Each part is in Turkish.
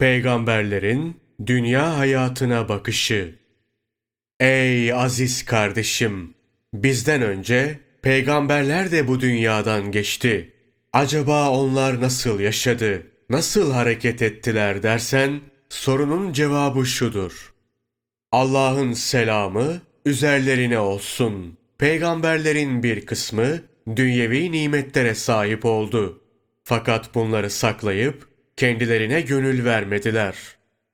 Peygamberlerin dünya hayatına bakışı. Ey aziz kardeşim! Bizden önce peygamberler de bu dünyadan geçti. Acaba onlar nasıl yaşadı, nasıl hareket ettiler dersen, sorunun cevabı şudur. Allah'ın selamı üzerlerine olsun. Peygamberlerin bir kısmı dünyevi nimetlere sahip oldu. Fakat bunları saklayıp kendilerine gönül vermediler.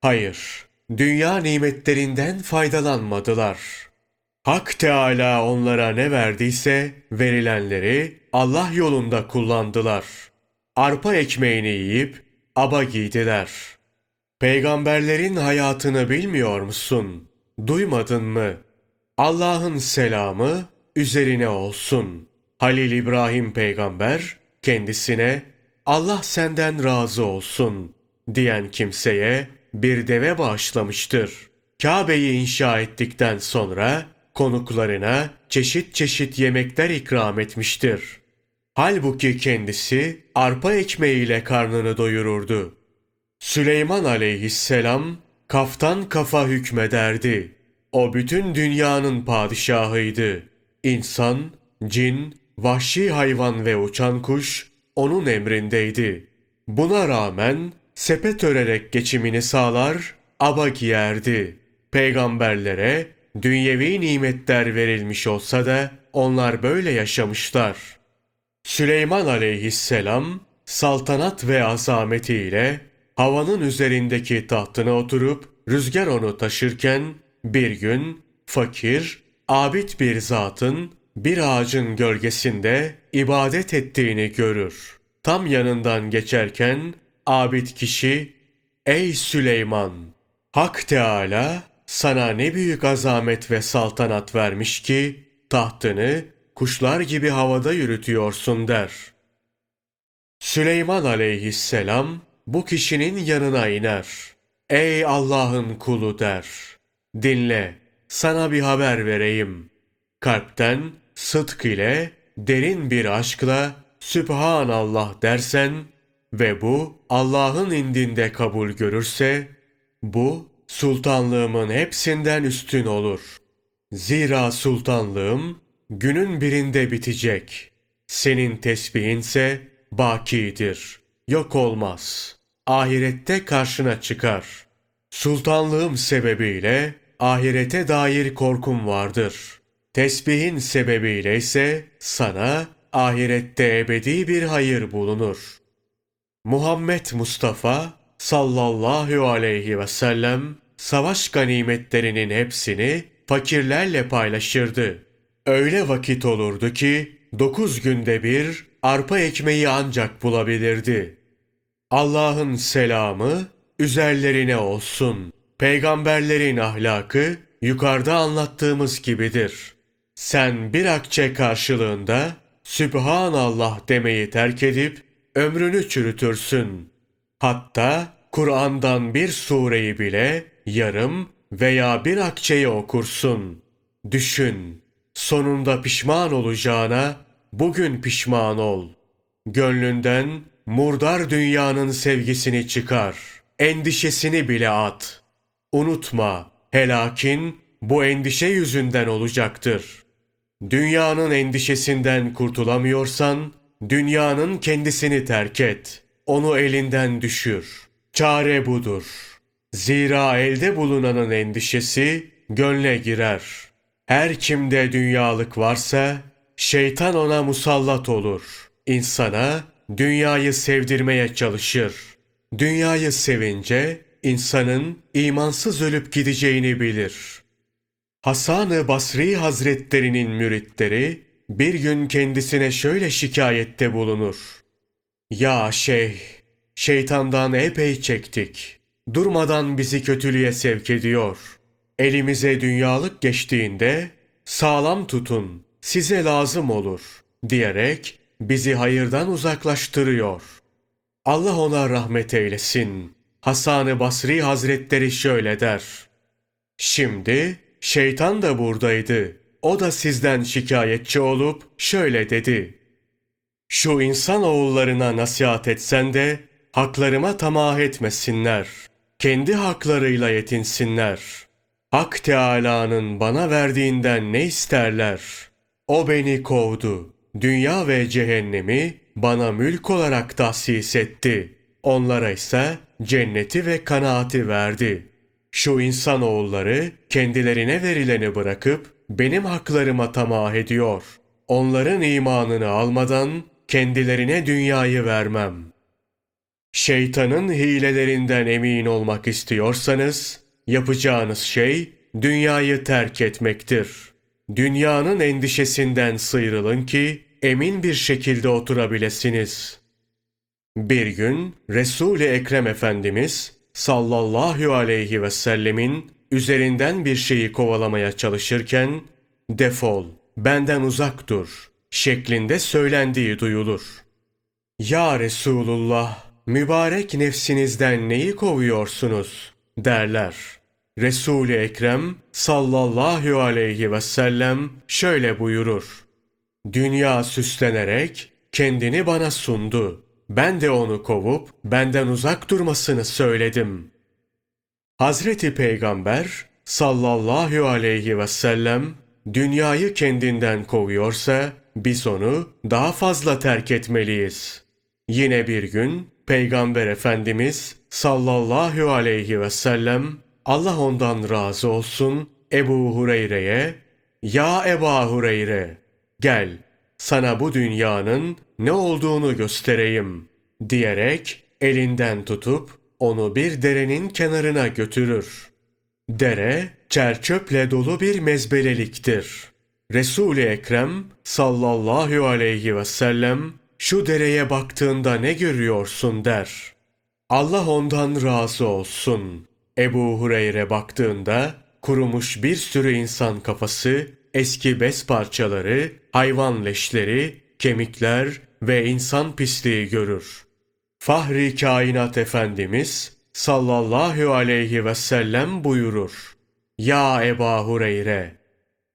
Hayır, dünya nimetlerinden faydalanmadılar. Hak Teala onlara ne verdiyse verilenleri Allah yolunda kullandılar. Arpa ekmeğini yiyip aba giydiler. Peygamberlerin hayatını bilmiyor musun? Duymadın mı? Allah'ın selamı üzerine olsun. Halil İbrahim peygamber kendisine Allah senden razı olsun diyen kimseye bir deve bağışlamıştır. Kabe'yi inşa ettikten sonra konuklarına çeşit çeşit yemekler ikram etmiştir. Halbuki kendisi arpa ekmeğiyle karnını doyururdu. Süleyman aleyhisselam kaftan kafa hükmederdi. O bütün dünyanın padişahıydı. İnsan, cin, vahşi hayvan ve uçan kuş onun emrindeydi. Buna rağmen sepet örerek geçimini sağlar, aba giyerdi. Peygamberlere dünyevi nimetler verilmiş olsa da onlar böyle yaşamışlar. Süleyman aleyhisselam saltanat ve azametiyle havanın üzerindeki tahtına oturup rüzgar onu taşırken bir gün fakir, abid bir zatın bir ağacın gölgesinde ibadet ettiğini görür. Tam yanından geçerken abid kişi, Ey Süleyman! Hak Teala sana ne büyük azamet ve saltanat vermiş ki tahtını kuşlar gibi havada yürütüyorsun der. Süleyman aleyhisselam bu kişinin yanına iner. Ey Allah'ın kulu der. Dinle, sana bir haber vereyim. Kalpten sıdk ile derin bir aşkla Sübhanallah dersen ve bu Allah'ın indinde kabul görürse, bu sultanlığımın hepsinden üstün olur. Zira sultanlığım günün birinde bitecek. Senin tesbihinse bakidir, yok olmaz. Ahirette karşına çıkar. Sultanlığım sebebiyle ahirete dair korkum vardır. Tesbihin sebebiyle ise sana ahirette ebedi bir hayır bulunur. Muhammed Mustafa sallallahu aleyhi ve sellem savaş ganimetlerinin hepsini fakirlerle paylaşırdı. Öyle vakit olurdu ki dokuz günde bir arpa ekmeği ancak bulabilirdi. Allah'ın selamı üzerlerine olsun. Peygamberlerin ahlakı yukarıda anlattığımız gibidir. Sen bir akçe karşılığında Sübhanallah demeyi terk edip ömrünü çürütürsün. Hatta Kur'an'dan bir sureyi bile yarım veya bir akçeyi okursun. Düşün, sonunda pişman olacağına bugün pişman ol. Gönlünden murdar dünyanın sevgisini çıkar. Endişesini bile at. Unutma, helakin bu endişe yüzünden olacaktır. Dünyanın endişesinden kurtulamıyorsan, dünyanın kendisini terk et. Onu elinden düşür. Çare budur. Zira elde bulunanın endişesi gönle girer. Her kimde dünyalık varsa şeytan ona musallat olur. İnsana dünyayı sevdirmeye çalışır. Dünyayı sevince insanın imansız ölüp gideceğini bilir. Hasan-ı Basri Hazretlerinin müritleri bir gün kendisine şöyle şikayette bulunur. Ya şeyh, şeytandan epey çektik. Durmadan bizi kötülüğe sevk ediyor. Elimize dünyalık geçtiğinde sağlam tutun, size lazım olur diyerek bizi hayırdan uzaklaştırıyor. Allah ona rahmet eylesin. Hasan-ı Basri Hazretleri şöyle der. Şimdi şeytan da buradaydı. O da sizden şikayetçi olup şöyle dedi. Şu insan oğullarına nasihat etsen de haklarıma tamah etmesinler. kendi haklarıyla yetinsinler. Hak Teâlâ'nın bana verdiğinden ne isterler? O beni kovdu. Dünya ve cehennemi bana mülk olarak tahsis etti. Onlara ise cenneti ve kanaati verdi. Şu insanoğulları kendilerine verileni bırakıp benim haklarıma tamah ediyor. Onların imanını almadan kendilerine dünyayı vermem. Şeytanın hilelerinden emin olmak istiyorsanız yapacağınız şey dünyayı terk etmektir. Dünyanın endişesinden sıyrılın ki emin bir şekilde oturabilesiniz. Bir gün Resul-i Ekrem Efendimiz sallallahu aleyhi ve sellemin üzerinden bir şeyi kovalamaya çalışırken defol, benden uzak dur şeklinde söylendiği duyulur. Ya Resulullah, mübarek nefsinizden neyi kovuyorsunuz derler. Resul-i Ekrem sallallahu aleyhi ve sellem şöyle buyurur. Dünya süslenerek kendini bana sundu. Ben de onu kovup benden uzak durmasını söyledim. Hazreti Peygamber sallallahu aleyhi ve sellem dünyayı kendinden kovuyorsa biz onu daha fazla terk etmeliyiz. Yine bir gün Peygamber Efendimiz sallallahu aleyhi ve sellem Allah ondan razı olsun Ebu Hureyre'ye Ya Eba Hureyre gel sana bu dünyanın ne olduğunu göstereyim diyerek elinden tutup onu bir derenin kenarına götürür. Dere çerçöple dolu bir mezbeleliktir. Resul-i Ekrem sallallahu aleyhi ve sellem şu dereye baktığında ne görüyorsun der. Allah ondan razı olsun. Ebu Hureyre baktığında kurumuş bir sürü insan kafası, eski bez parçaları, hayvan leşleri, kemikler ve insan pisliği görür. Fahri kainat Efendimiz sallallahu aleyhi ve sellem buyurur. Ya Eba Hureyre!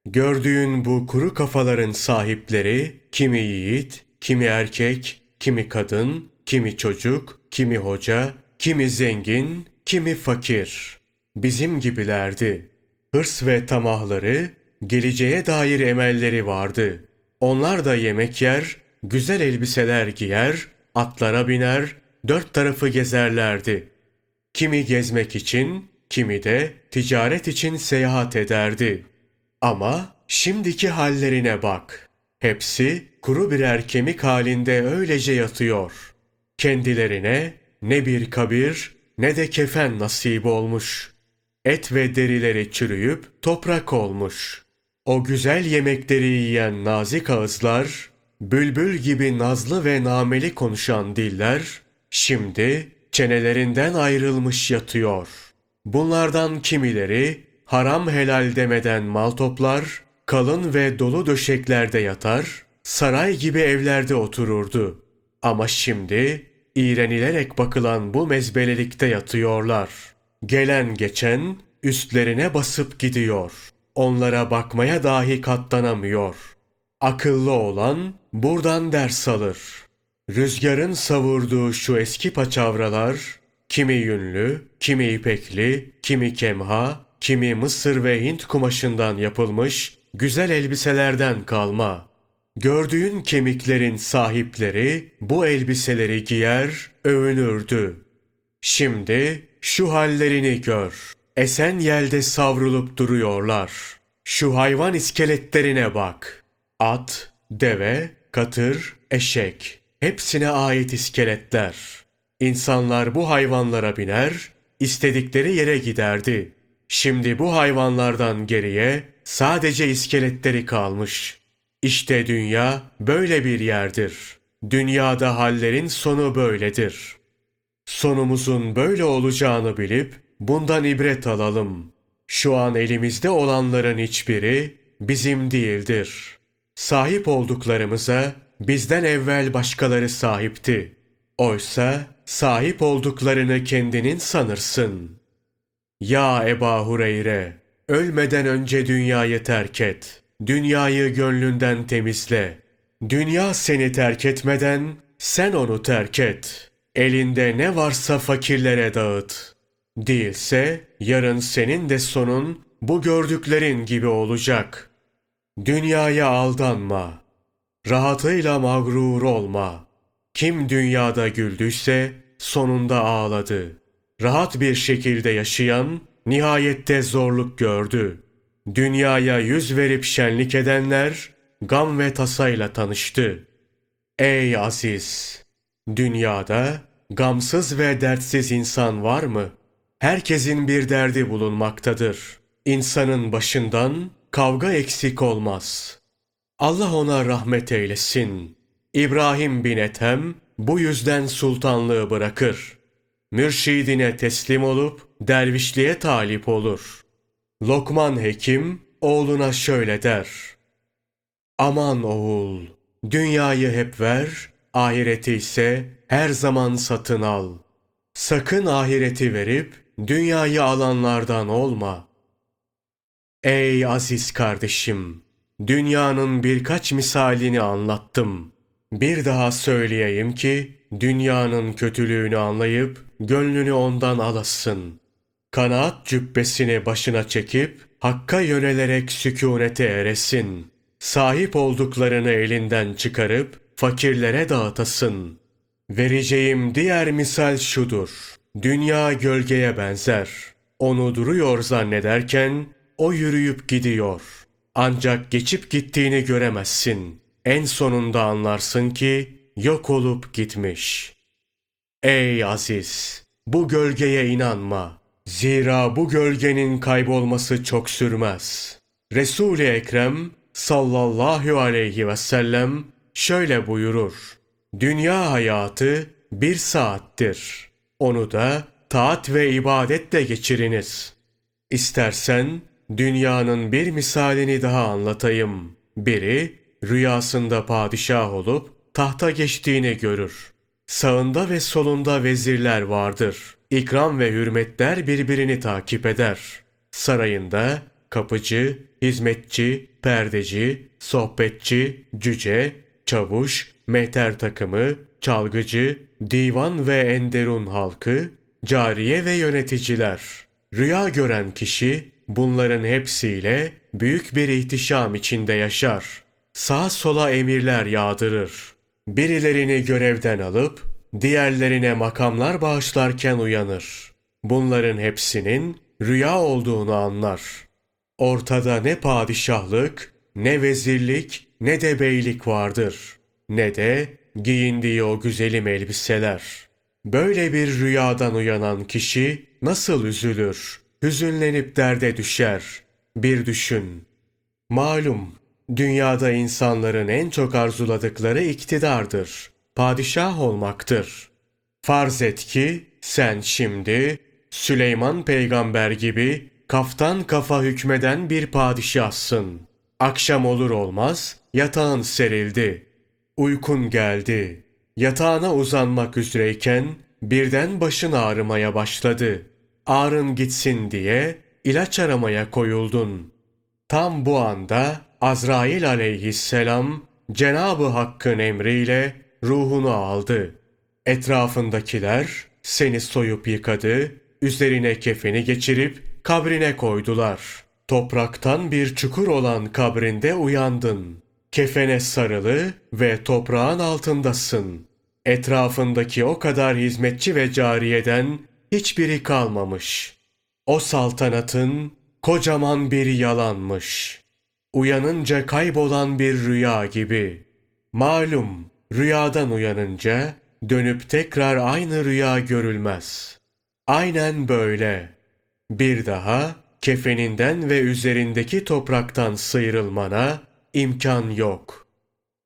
Gördüğün bu kuru kafaların sahipleri kimi yiğit, kimi erkek, kimi kadın, kimi çocuk, kimi hoca, kimi zengin, kimi fakir. Bizim gibilerdi. Hırs ve tamahları, geleceğe dair emelleri vardı. Onlar da yemek yer, güzel elbiseler giyer, atlara biner, dört tarafı gezerlerdi. Kimi gezmek için, kimi de ticaret için seyahat ederdi. Ama şimdiki hallerine bak. Hepsi kuru birer kemik halinde öylece yatıyor. Kendilerine ne bir kabir ne de kefen nasip olmuş. Et ve derileri çürüyüp toprak olmuş. O güzel yemekleri yiyen nazik ağızlar, bülbül gibi nazlı ve nameli konuşan diller, şimdi çenelerinden ayrılmış yatıyor. Bunlardan kimileri haram helal demeden mal toplar, kalın ve dolu döşeklerde yatar, saray gibi evlerde otururdu. Ama şimdi iğrenilerek bakılan bu mezbelelikte yatıyorlar. Gelen geçen üstlerine basıp gidiyor. Onlara bakmaya dahi katlanamıyor. Akıllı olan buradan ders alır. Rüzgarın savurduğu şu eski paçavralar, kimi yünlü, kimi ipekli, kimi kemha, kimi Mısır ve Hint kumaşından yapılmış güzel elbiselerden kalma. Gördüğün kemiklerin sahipleri bu elbiseleri giyer, övünürdü. Şimdi şu hallerini gör. Esen yelde savrulup duruyorlar. Şu hayvan iskeletlerine bak. At, deve, katır, eşek. Hepsine ait iskeletler. İnsanlar bu hayvanlara biner, istedikleri yere giderdi. Şimdi bu hayvanlardan geriye sadece iskeletleri kalmış. İşte dünya böyle bir yerdir. Dünyada hallerin sonu böyledir. Sonumuzun böyle olacağını bilip bundan ibret alalım. Şu an elimizde olanların hiçbiri bizim değildir. Sahip olduklarımıza bizden evvel başkaları sahipti. Oysa sahip olduklarını kendinin sanırsın. Ya Eba Hureyre! Ölmeden önce dünyayı terk et. Dünyayı gönlünden temizle. Dünya seni terk etmeden sen onu terk et. Elinde ne varsa fakirlere dağıt. Değilse yarın senin de sonun bu gördüklerin gibi olacak. Dünyaya aldanma. Rahatıyla mağrur olma. Kim dünyada güldüyse sonunda ağladı. Rahat bir şekilde yaşayan nihayette zorluk gördü. Dünyaya yüz verip şenlik edenler gam ve tasayla tanıştı. Ey aziz! Dünyada gamsız ve dertsiz insan var mı? Herkesin bir derdi bulunmaktadır. İnsanın başından kavga eksik olmaz. Allah ona rahmet eylesin. İbrahim bin Ethem bu yüzden sultanlığı bırakır. Mürşidine teslim olup dervişliğe talip olur. Lokman Hekim oğluna şöyle der. Aman oğul, dünyayı hep ver, ahireti ise her zaman satın al. Sakın ahireti verip dünyayı alanlardan olma. Ey aziz kardeşim, dünyanın birkaç misalini anlattım. Bir daha söyleyeyim ki dünyanın kötülüğünü anlayıp gönlünü ondan alasın. Kanaat cübbesini başına çekip hakka yönelerek sükunete eresin. Sahip olduklarını elinden çıkarıp fakirlere dağıtasın. Vereceğim diğer misal şudur. Dünya gölgeye benzer. Onu duruyor zannederken o yürüyüp gidiyor. Ancak geçip gittiğini göremezsin. En sonunda anlarsın ki yok olup gitmiş. Ey aziz! Bu gölgeye inanma. Zira bu gölgenin kaybolması çok sürmez. Resul-i Ekrem sallallahu aleyhi ve sellem şöyle buyurur. Dünya hayatı bir saattir. Onu da taat ve ibadetle geçiriniz. İstersen dünyanın bir misalini daha anlatayım. Biri rüyasında padişah olup tahta geçtiğini görür. Sağında ve solunda vezirler vardır. İkram ve hürmetler birbirini takip eder. Sarayında kapıcı, hizmetçi, perdeci, sohbetçi, cüce, çavuş, mehter takımı, çalgıcı, divan ve enderun halkı, cariye ve yöneticiler. Rüya gören kişi bunların hepsiyle büyük bir ihtişam içinde yaşar. Sağa sola emirler yağdırır. Birilerini görevden alıp diğerlerine makamlar bağışlarken uyanır. Bunların hepsinin rüya olduğunu anlar. Ortada ne padişahlık, ne vezirlik, ne de beylik vardır. Ne de giyindiği o güzelim elbiseler. Böyle bir rüyadan uyanan kişi nasıl üzülür, hüzünlenip derde düşer. Bir düşün. Malum, dünyada insanların en çok arzuladıkları iktidardır. Padişah olmaktır. Farz et ki sen şimdi Süleyman peygamber gibi kaftan kafa hükmeden bir padişahsın. Akşam olur olmaz yatağın serildi. Uykun geldi. Yatağına uzanmak üzereyken birden başın ağrımaya başladı. Ağrın gitsin diye ilaç aramaya koyuldun. Tam bu anda Azrail aleyhisselam Cenabı Hakk'ın emriyle ruhunu aldı. Etrafındakiler seni soyup yıkadı, üzerine kefeni geçirip kabrine koydular. Topraktan bir çukur olan kabrinde uyandın. Kefene sarılı ve toprağın altındasın. Etrafındaki o kadar hizmetçi ve cariyeden hiçbiri kalmamış. O saltanatın kocaman bir yalanmış. Uyanınca kaybolan bir rüya gibi. Malum rüyadan uyanınca dönüp tekrar aynı rüya görülmez. Aynen böyle. Bir daha kefeninden ve üzerindeki topraktan sıyrılmana imkan yok.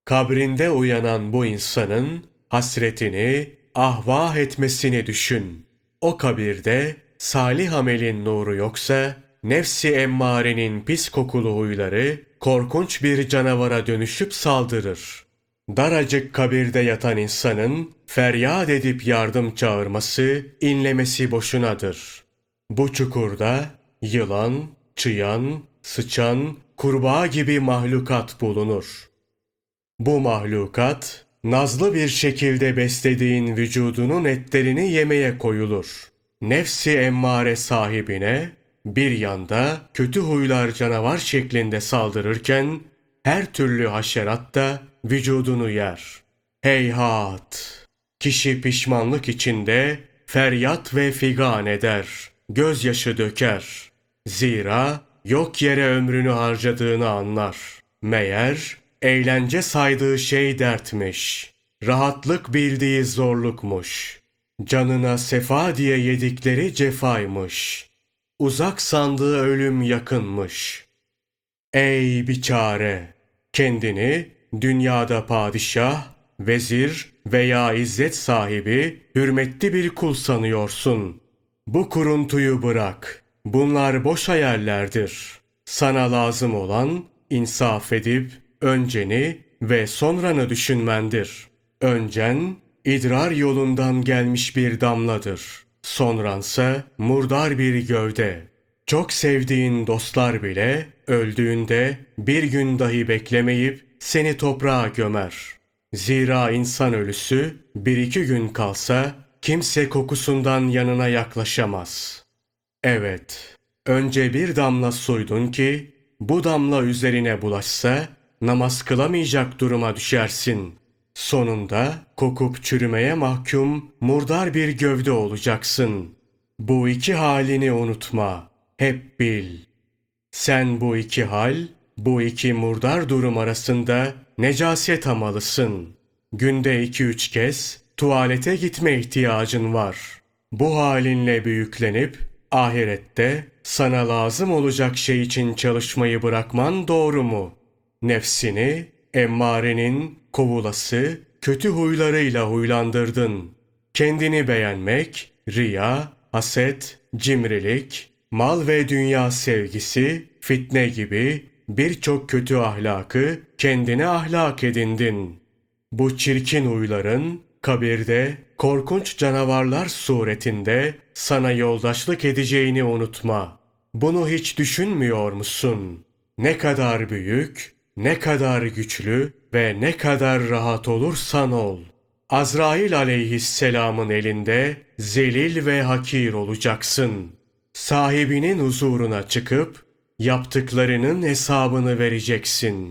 Kabrinde uyanan bu insanın hasretini, ahvah etmesini düşün. O kabirde salih amelin nuru yoksa, nefsi emmarenin pis kokulu huyları korkunç bir canavara dönüşüp saldırır. Daracık kabirde yatan insanın feryat edip yardım çağırması, inlemesi boşunadır. Bu çukurda yılan, çıyan, sıçan, kurbağa gibi mahlukat bulunur. Bu mahlukat, nazlı bir şekilde beslediğin vücudunun etlerini yemeye koyulur. Nefsi emmare sahibine bir yanda kötü huylar canavar şeklinde saldırırken her türlü haşerat da vücudunu yer. Heyhat! Kişi pişmanlık içinde feryat ve figan eder, gözyaşı döker. Zira yok yere ömrünü harcadığını anlar. Meğer eğlence saydığı şey dertmiş. Rahatlık bildiği zorlukmuş. Canına sefa diye yedikleri cefaymış. Uzak sandığı ölüm yakınmış. Ey biçare! Kendini dünyada padişah, vezir veya izzet sahibi, hürmetli bir kul sanıyorsun. Bu kuruntuyu bırak. Bunlar boş hayallerdir. Sana lazım olan insaf edip önceni ve sonranı düşünmendir. Öncen idrar yolundan gelmiş bir damladır. Sonransa murdar bir gövde. Çok sevdiğin dostlar bile öldüğünde bir gün dahi beklemeyip seni toprağa gömer. Zira insan ölüsü bir iki gün kalsa kimse kokusundan yanına yaklaşamaz. Evet, önce bir damla suydun ki bu damla üzerine bulaşsa namaz kılamayacak duruma düşersin. Sonunda kokup çürümeye mahkum murdar bir gövde olacaksın. Bu iki halini unutma, hep bil. Sen bu iki hal, bu iki murdar durum arasında necaset hamalısın. Günde iki üç kez tuvalete gitme ihtiyacın var. Bu halinle büyüklenip ahirette sana lazım olacak şey için çalışmayı bırakman doğru mu? Nefsini emmarenin kovulası kötü huylarıyla huylandırdın. Kendini beğenmek, riya, haset, cimrilik, mal ve dünya sevgisi, fitne gibi birçok kötü ahlakı kendine ahlak edindin. Bu çirkin huyların kabirde korkunç canavarlar suretinde sana yoldaşlık edeceğini unutma. Bunu hiç düşünmüyor musun? Ne kadar büyük, ne kadar güçlü ve ne kadar rahat olursan ol. Azrail aleyhisselamın elinde zelil ve hakir olacaksın. Sahibinin huzuruna çıkıp yaptıklarının hesabını vereceksin.